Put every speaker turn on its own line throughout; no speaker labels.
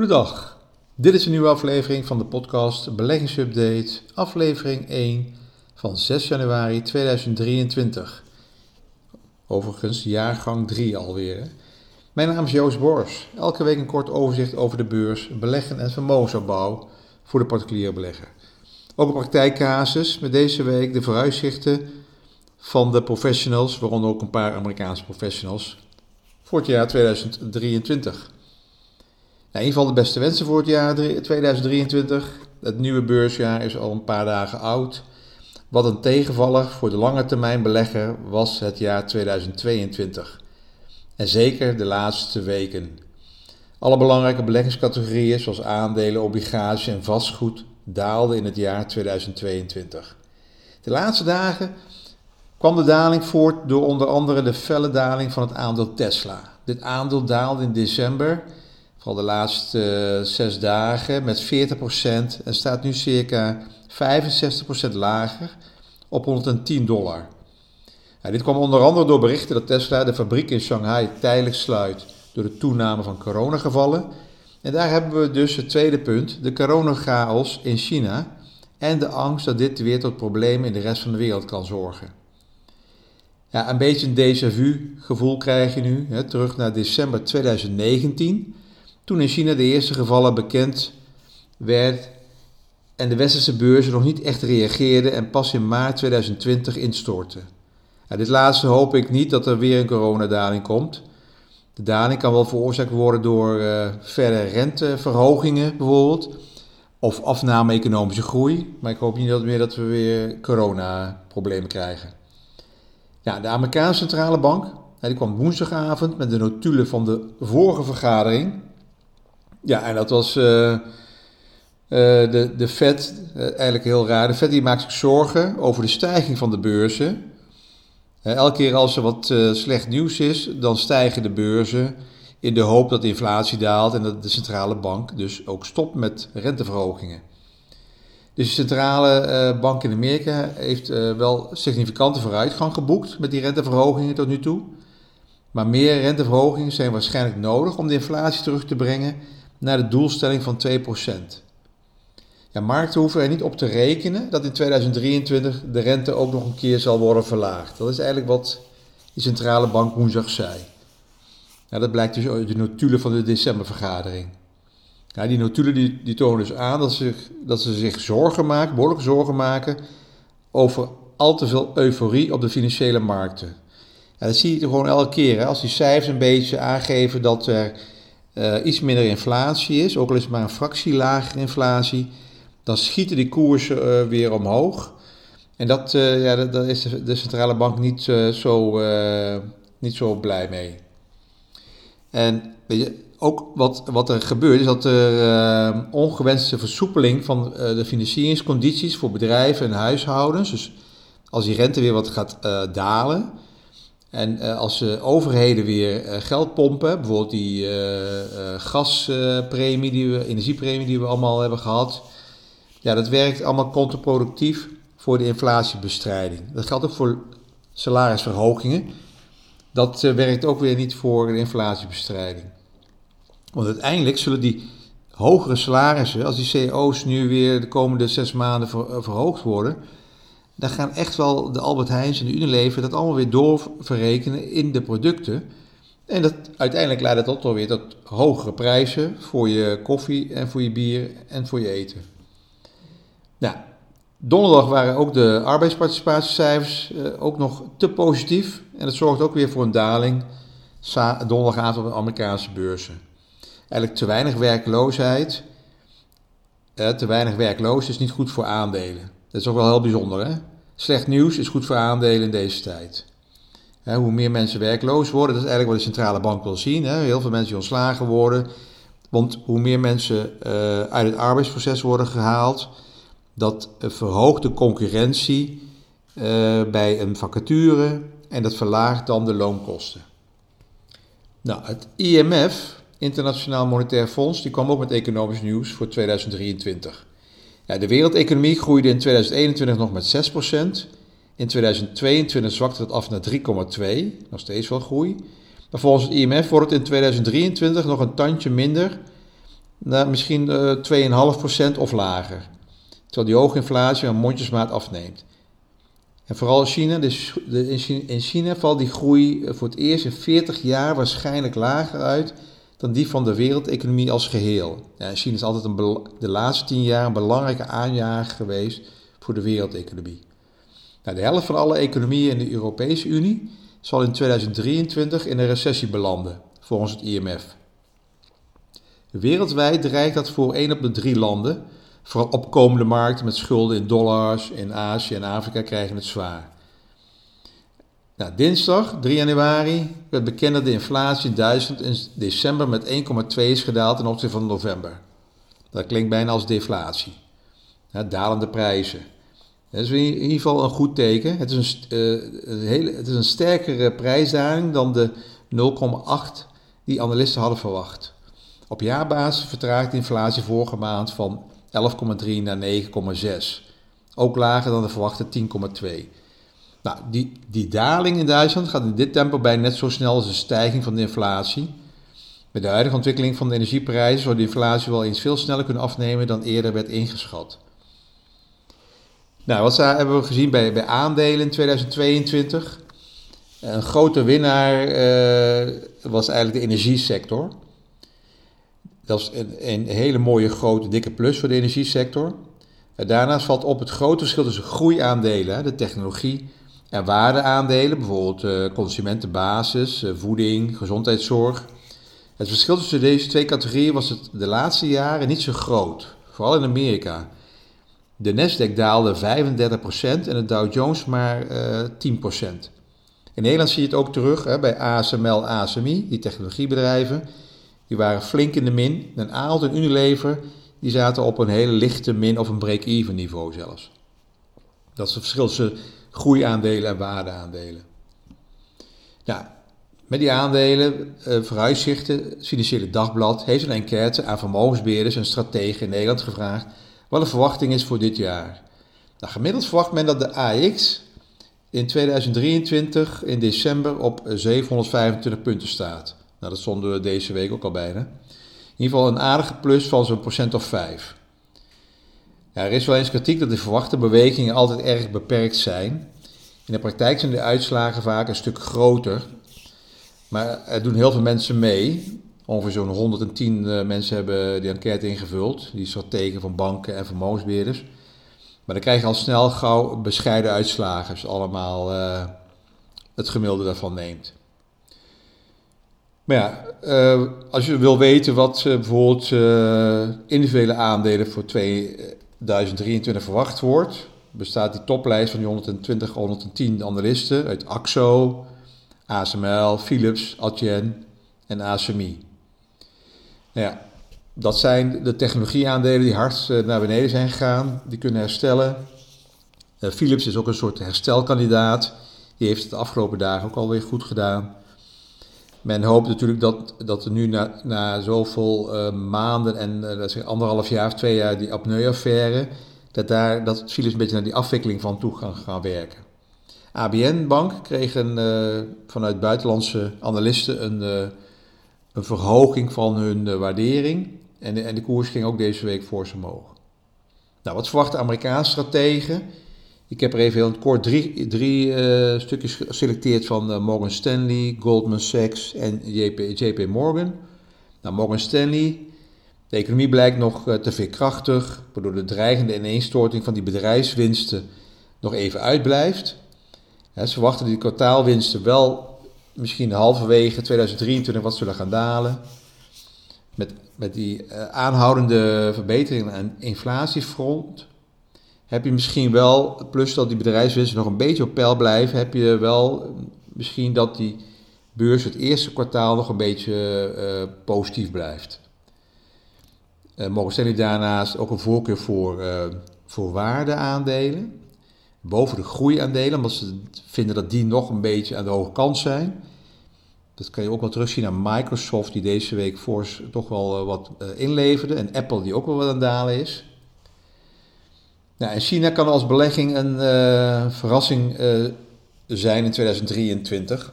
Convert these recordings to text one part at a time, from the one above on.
Goedendag. Dit is een nieuwe aflevering van de podcast Beleggingsupdate, aflevering 1 van 6 januari 2023. Overigens jaargang 3 alweer. Mijn naam is Joost Bors. Elke week een kort overzicht over de beurs, beleggen en vermogensopbouw voor de particuliere belegger. Ook een praktijkcasus met deze week de vooruitzichten van de professionals, waaronder ook een paar Amerikaanse professionals, voor het jaar 2023. Nou, in ieder geval de beste wensen voor het jaar 2023. Het nieuwe beursjaar is al een paar dagen oud. Wat een tegenvaller voor de lange termijn belegger was het jaar 2022. En zeker de laatste weken. Alle belangrijke beleggingscategorieën zoals aandelen, obligaties en vastgoed daalden in het jaar 2022. De laatste dagen kwam de daling voort door onder andere de felle daling van het aandeel Tesla. Dit aandeel daalde in december vooral de laatste uh, zes dagen, met 40% en staat nu circa 65% lager op 110 dollar. Nou, dit kwam onder andere door berichten dat Tesla de fabriek in Shanghai tijdelijk sluit door de toename van coronagevallen. En daar hebben we dus het tweede punt, de coronachaos in China en de angst dat dit weer tot problemen in de rest van de wereld kan zorgen. Ja, een beetje een déjà vu gevoel krijg je nu, hè, terug naar december 2019 toen in China de eerste gevallen bekend werd en de westerse beurzen nog niet echt reageerden en pas in maart 2020 instortten. dit laatste hoop ik niet dat er weer een coronadaling komt. De daling kan wel veroorzaakt worden door uh, verre renteverhogingen bijvoorbeeld, of afname economische groei, maar ik hoop niet dat meer dat we weer coronaproblemen krijgen. Ja, de Amerikaanse centrale bank die kwam woensdagavond met de notulen van de vorige vergadering ja, en dat was uh, uh, de, de Fed, uh, eigenlijk heel raar. De Fed die maakt zich zorgen over de stijging van de beurzen. elke keer als er wat slecht nieuws is, dan stijgen de beurzen in de hoop dat de inflatie daalt en dat de centrale bank dus ook stopt met renteverhogingen. Dus de centrale bank in Amerika heeft wel significante vooruitgang geboekt met die renteverhogingen tot nu toe. Maar meer renteverhogingen zijn waarschijnlijk nodig om de inflatie terug te brengen naar de doelstelling van 2%. Ja, markten hoeven er niet op te rekenen dat in 2023 de rente ook nog een keer zal worden verlaagd. Dat is eigenlijk wat de centrale bank woensdag zei. Ja, dat blijkt dus uit de notulen van de decembervergadering. Ja, die notulen die, tonen dus aan dat ze, dat ze zich zorgen maken, behoorlijk zorgen maken over al te veel euforie op de financiële markten. Ja, dat zie je gewoon elke keer. Als die cijfers een beetje aangeven dat er uh, iets minder inflatie is, ook al is het maar een fractie lager inflatie, dan schieten die koersen uh, weer omhoog. En dat, uh, ja, dat, is de, de, centrale bank niet, zo, niet zo blij mee. En weet je, ook wat, wat er gebeurt is dat er ongewenste versoepeling van de financieringscondities voor bedrijven en huishoudens, dus als die rente weer wat gaat dalen, en uh, als uh, overheden weer uh, geld pompen, bijvoorbeeld die gaspremie, die we, energiepremie die we allemaal hebben gehad, ja, dat werkt allemaal contraproductief voor de inflatiebestrijding. Dat geldt ook voor salarisverhogingen. Dat werkt ook weer niet voor de inflatiebestrijding. Want uiteindelijk zullen die hogere salarissen, als die CEO's nu weer de komende zes maanden ver, verhoogd worden, dan gaan echt wel de Albert Heijns en de Unilever dat allemaal weer doorverrekenen in de producten. En dat, uiteindelijk leidt dat tot weer tot hogere prijzen voor je koffie en voor je bier en voor je eten. Nou, donderdag waren ook de arbeidsparticipatiecijfers uh, ook nog te positief. En dat zorgt ook weer voor een daling donderdagavond op de Amerikaanse beurzen. Eigenlijk te weinig werkloosheid. Uh, te weinig werkloos is niet goed voor aandelen. Dat is ook wel heel bijzonder, hè? Slecht nieuws is goed voor aandelen in deze tijd. hoe meer mensen werkloos worden, dat is eigenlijk wat de centrale bank wil zien. Heel veel mensen die ontslagen worden. Want hoe meer mensen uh, uit het arbeidsproces worden gehaald, dat verhoogt de concurrentie uh, bij een vacature en dat verlaagt dan de loonkosten. Nou, het IMF, Internationaal Monetair Fonds, die kwam ook met economisch nieuws voor 2023. Ja, de wereldeconomie groeide in 2021 nog met 6%. In 2022 zwakte het af naar 3,2%, nog steeds wel groei. Maar volgens het IMF wordt het in 2023 nog een tandje minder naar misschien uh, 2,5% of lager. Terwijl die hoge inflatie aan mondjesmaat afneemt. En vooral in China, dus in China valt die groei voor het eerst in 40 jaar waarschijnlijk lager uit dan die van de wereldeconomie als geheel. Ja, China is altijd een, de laatste 10 jaar een belangrijke aanjager geweest voor de wereldeconomie. Nou, de helft van alle economieën in de Europese Unie zal in 2023 in een recessie belanden, volgens het IMF. Wereldwijd dreigt dat voor 1 op de 3 landen, vooral opkomende markten met schulden in dollars in Azië en Afrika krijgen het zwaar. Nou, dinsdag 3 januari werd bekend dat de inflatie in Duitsland in december met 1,2 is gedaald ten opzichte van november. Dat klinkt bijna als deflatie. Dalende prijzen. Dat is in ieder geval een goed teken. Het is een, een hele, het is een sterkere prijsdaling dan de 0,8 die analisten hadden verwacht. Op jaarbasis vertraagt de inflatie vorige maand van 11,3 naar 9,6. Ook lager dan de verwachte 10,2. Nou, die, die daling in Duitsland gaat in dit tempo bij net zo snel als de stijging van de inflatie. Met de huidige ontwikkeling van de energieprijzen zou de inflatie wel eens veel sneller kunnen afnemen dan eerder werd ingeschat. Nou, wat hebben we gezien bij, bij aandelen in 2022? Een grote winnaar uh, was eigenlijk de energiesector. Dat is een, een, hele mooie, grote, dikke plus voor de energiesector. daarnaast valt op het grote verschil tussen groeiaandelen, de technologie, en waardeaandelen, bijvoorbeeld uh, consumentenbasis, uh, voeding, gezondheidszorg. Het verschil tussen deze twee categorieën was het de laatste jaren niet zo groot, vooral in Amerika. De Nasdaq daalde 35% en de Dow Jones maar uh, eh, 10%. In Nederland zie je het ook terug hè, bij ASML, ASMI, die technologiebedrijven. Die waren flink in de min. En Aalt en Unilever die zaten op een hele lichte min of een break-even niveau zelfs. Dat is het verschil tussen groeiaandelen en waardeaandelen. Nou, met die aandelen, uh, vooruitzichten, het Financiële Dagblad heeft een enquête aan vermogensbeheerders en strategen in Nederland gevraagd wat de verwachting is voor dit jaar. Nou, gemiddeld verwacht men dat de AX in 2023 in december op 725 punten staat. Nou, dat stonden we deze week ook al bijna. In ieder geval een aardige plus van zo'n procent of 5. Ja, er is wel eens kritiek dat de verwachte bewegingen altijd erg beperkt zijn. In de praktijk zijn de uitslagen vaak een stuk groter. Maar er doen heel veel mensen mee. Ongeveer zo'n 110 uh, eh, mensen hebben die enquête ingevuld, die strategen van banken en vermogensbeheerders. Maar dan krijg je al snel gauw bescheiden uitslagen, als je allemaal uh, het gemiddelde daarvan neemt. Maar ja, uh, als je wil weten wat bijvoorbeeld individuele aandelen voor 2023 verwacht wordt, bestaat die toplijst van die 120, 110 analisten uit AXO, ASML, Philips, Adyen en ASMI. Ja, dat zijn de technologieaandelen die hard eh, naar beneden zijn gegaan. Die kunnen herstellen. Uh, Philips is ook een soort herstelkandidaat. Die heeft het de afgelopen dagen ook alweer goed gedaan. Men hoopt natuurlijk dat, dat er nu na, na zoveel uh, maanden en uh, dat is anderhalf jaar of twee jaar die apneu-affaire, dat, daar, dat Philips een beetje naar die afwikkeling van toe gaan, gaan werken. ABN Bank kreeg een, uh, vanuit buitenlandse analisten een een verhoging van hun waardering. En de, en de koers ging ook deze week voor ze omhoog. Nou, wat verwachten Amerikaanse strategen? Ik heb er even heel kort drie, uh, stukjes geselecteerd van uh, Morgan Stanley, Goldman Sachs en JP, JP Morgan. Nou, Morgan Stanley, de economie blijkt nog uh, te veerkrachtig, waardoor de dreigende ineenstorting van die bedrijfswinsten nog even uitblijft. ze verwachten die kwartaalwinsten wel misschien halverwege 2023 wat zullen gaan dalen. Met, met die aanhoudende verbeteringen aan inflatiefront heb je misschien wel, plus dat die bedrijfswinsten nog een beetje op peil blijven, heb je wel misschien dat die beurs het eerste kwartaal nog een beetje uh, positief blijft. Uh, mogen stellen daarnaast ook een voorkeur voor, uh, voor waardeaandelen, boven de groeiaandelen, omdat ze vinden dat die nog een beetje aan de hoge kant zijn. Dat kan je ook wel terugzien aan Microsoft, die deze week voor toch wel eh, wat inleverde. En Apple, die ook wel wat aan dalen is. Nou, en China kan als belegging een uh, verrassing uh, zijn in 2023.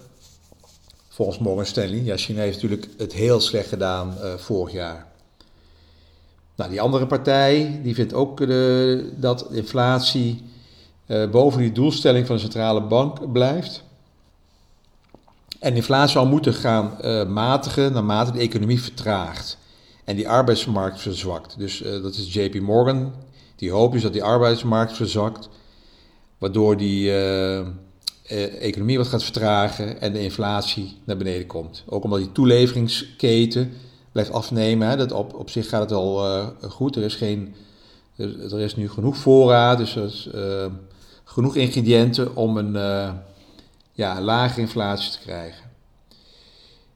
Volgens Morgan Stanley. Ja, China heeft natuurlijk het heel slecht gedaan vorig jaar. Nou, die andere partij die vindt ook dat inflatie boven die doelstelling van de centrale bank blijft. En inflatie zal moeten gaan matigen naarmate de economie vertraagt en die arbeidsmarkt verzwakt. Dus dat is JP Morgan, die hoopt dus dat die arbeidsmarkt verzwakt, waardoor die economie wat gaat vertragen en de inflatie naar beneden komt. Ook omdat die toeleveringsketen blijft afnemen. Hè. Dat op, op zich gaat het al goed. Er is, geen, er, is nu genoeg voorraad, dus er is, genoeg ingrediënten om een, ja, lage inflatie te krijgen.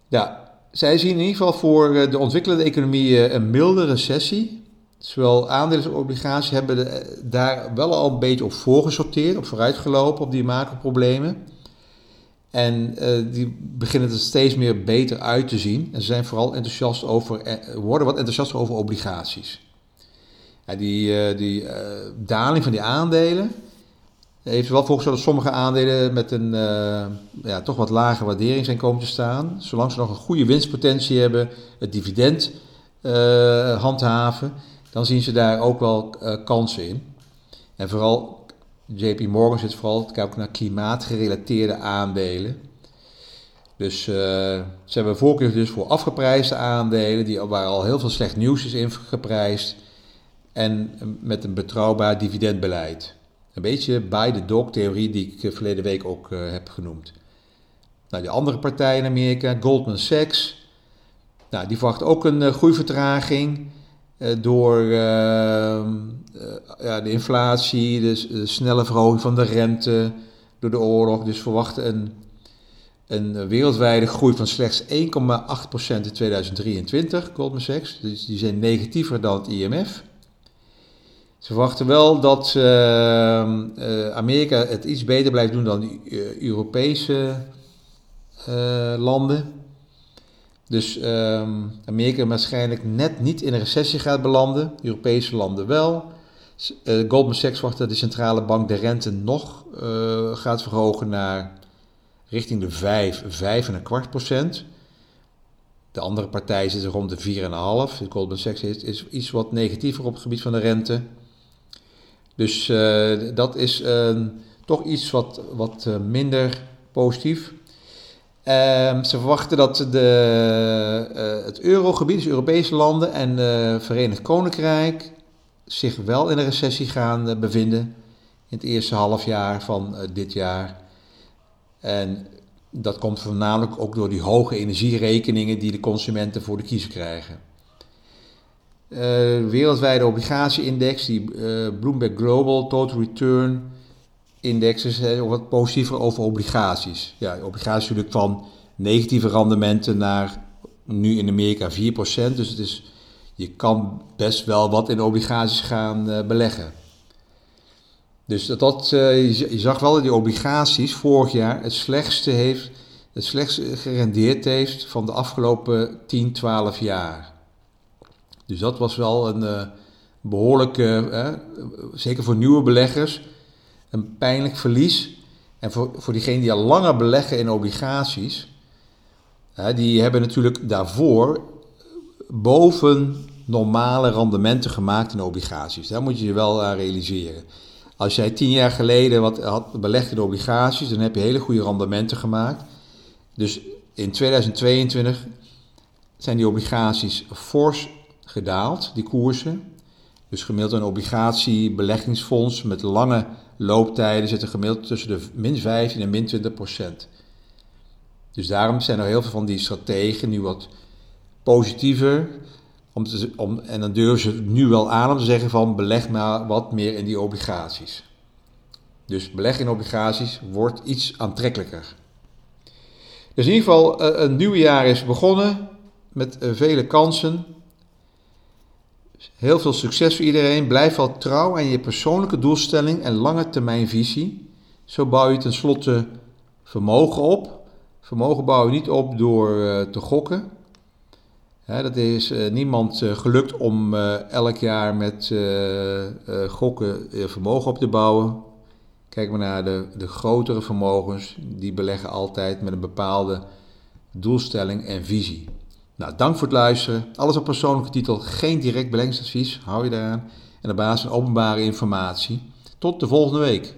Ja, zij zien in ieder geval voor eh, de ontwikkelde economieën een milde recessie. Zowel aandelen als obligaties hebben eh, daar wel al een beetje op voorgesorteerd, op vooruitgelopen op die macroproblemen. En uh, die beginnen er steeds meer beter uit te zien. En ze zijn vooral enthousiast over, worden wat enthousiaster over obligaties. Ja, die uh, die daling van die aandelen, heeft wel volgens dat sommige aandelen met een ja, toch wat lage waardering zijn komen te staan. Zolang ze nog een goede winstpotentie hebben, het dividend handhaven, dan zien ze daar ook wel uh, kansen in. En vooral JP Morgan zit vooral te kijken naar klimaatgerelateerde aandelen. Dus ze hebben voorkeur dus voor afgeprijsde aandelen, die, waar al heel veel slecht nieuws is in geprijsd. En met een betrouwbaar dividendbeleid. Een beetje bij de dog-theorie die ik eh, verleden week ook heb genoemd. Nou, die andere partij in Amerika, Goldman Sachs, nou, die verwacht ook een groeivertraging door ehm, ja, de inflatie, de, de, snelle verhoging van de rente, door de oorlog. Dus verwachten een, een wereldwijde groei van slechts 1,8% in 2023, Goldman Sachs. Dus die zijn negatiever dan het IMF. Ze verwachten wel dat uh, Amerika het iets beter blijft doen dan de Europese landen. Dus ehm, Amerika waarschijnlijk net niet in een recessie gaat belanden, Europese landen wel. Goldman Sachs verwacht dat de centrale bank de rente nog gaat verhogen naar richting de 5, 5 en een kwart procent. De andere partij zit rond de 4,5. Goldman Sachs is, iets wat negatiever op het gebied van de rente. Dus uh, dat is uh, toch iets wat, wat minder positief. Ehm, ze verwachten dat de, het eurogebied, dus Europese landen en Verenigd Koninkrijk, zich wel in een recessie gaan bevinden in het eerste halfjaar van dit jaar. En dat komt voornamelijk ook door die hoge energierekeningen die de consumenten voor de kiezer krijgen. Wereldwijde obligatieindex, die Bloomberg Global Total Return Index, is uh, wat positiever over obligaties. Ja, obligaties natuurlijk van negatieve rendementen naar nu in Amerika 4%. Dus het is, je kan best wel wat in obligaties gaan beleggen. Dus dat, dat je zag wel dat die obligaties vorig jaar het slechtste, heeft, het slechtste gerendeerd heeft van de afgelopen 10, 12 jaar. Dus dat was wel een uh, behoorlijke, zeker voor nieuwe beleggers, een pijnlijk verlies. En voor, voor diegenen die al langer beleggen in obligaties, die hebben natuurlijk daarvoor boven normale rendementen gemaakt in obligaties. Daar moet je je wel realiseren. Als jij tien jaar geleden wat had belegd in obligaties, dan heb je hele goede rendementen gemaakt. Dus in 2022 zijn die obligaties fors gedaald, die koersen. Dus gemiddeld een obligatiebeleggingsfonds met lange looptijden zit er gemiddeld tussen de min 15 en min 20 procent. Dus daarom zijn er heel veel van die strategen nu wat positiever. Om te, om, en dan durven ze nu wel aan om te zeggen van beleg maar wat meer in die obligaties. Dus beleggen in obligaties wordt iets aantrekkelijker. Dus in ieder geval, eh, een nieuw jaar is begonnen met eh, vele kansen. Heel veel succes voor iedereen. Blijf wel trouw aan je persoonlijke doelstelling en lange termijn visie. Zo bouw je tenslotte vermogen op. Vermogen bouw je niet op door uh, te gokken. Dat is uh, niemand uh, gelukt om elk jaar met gokken vermogen op te bouwen. Kijk maar naar de, de grotere vermogens. Die beleggen altijd met een bepaalde doelstelling en visie. Nou, dank voor het luisteren. Alles op persoonlijke titel, geen direct beleggingsadvies, hou je daaraan. En op basis van openbare informatie. Tot de volgende week.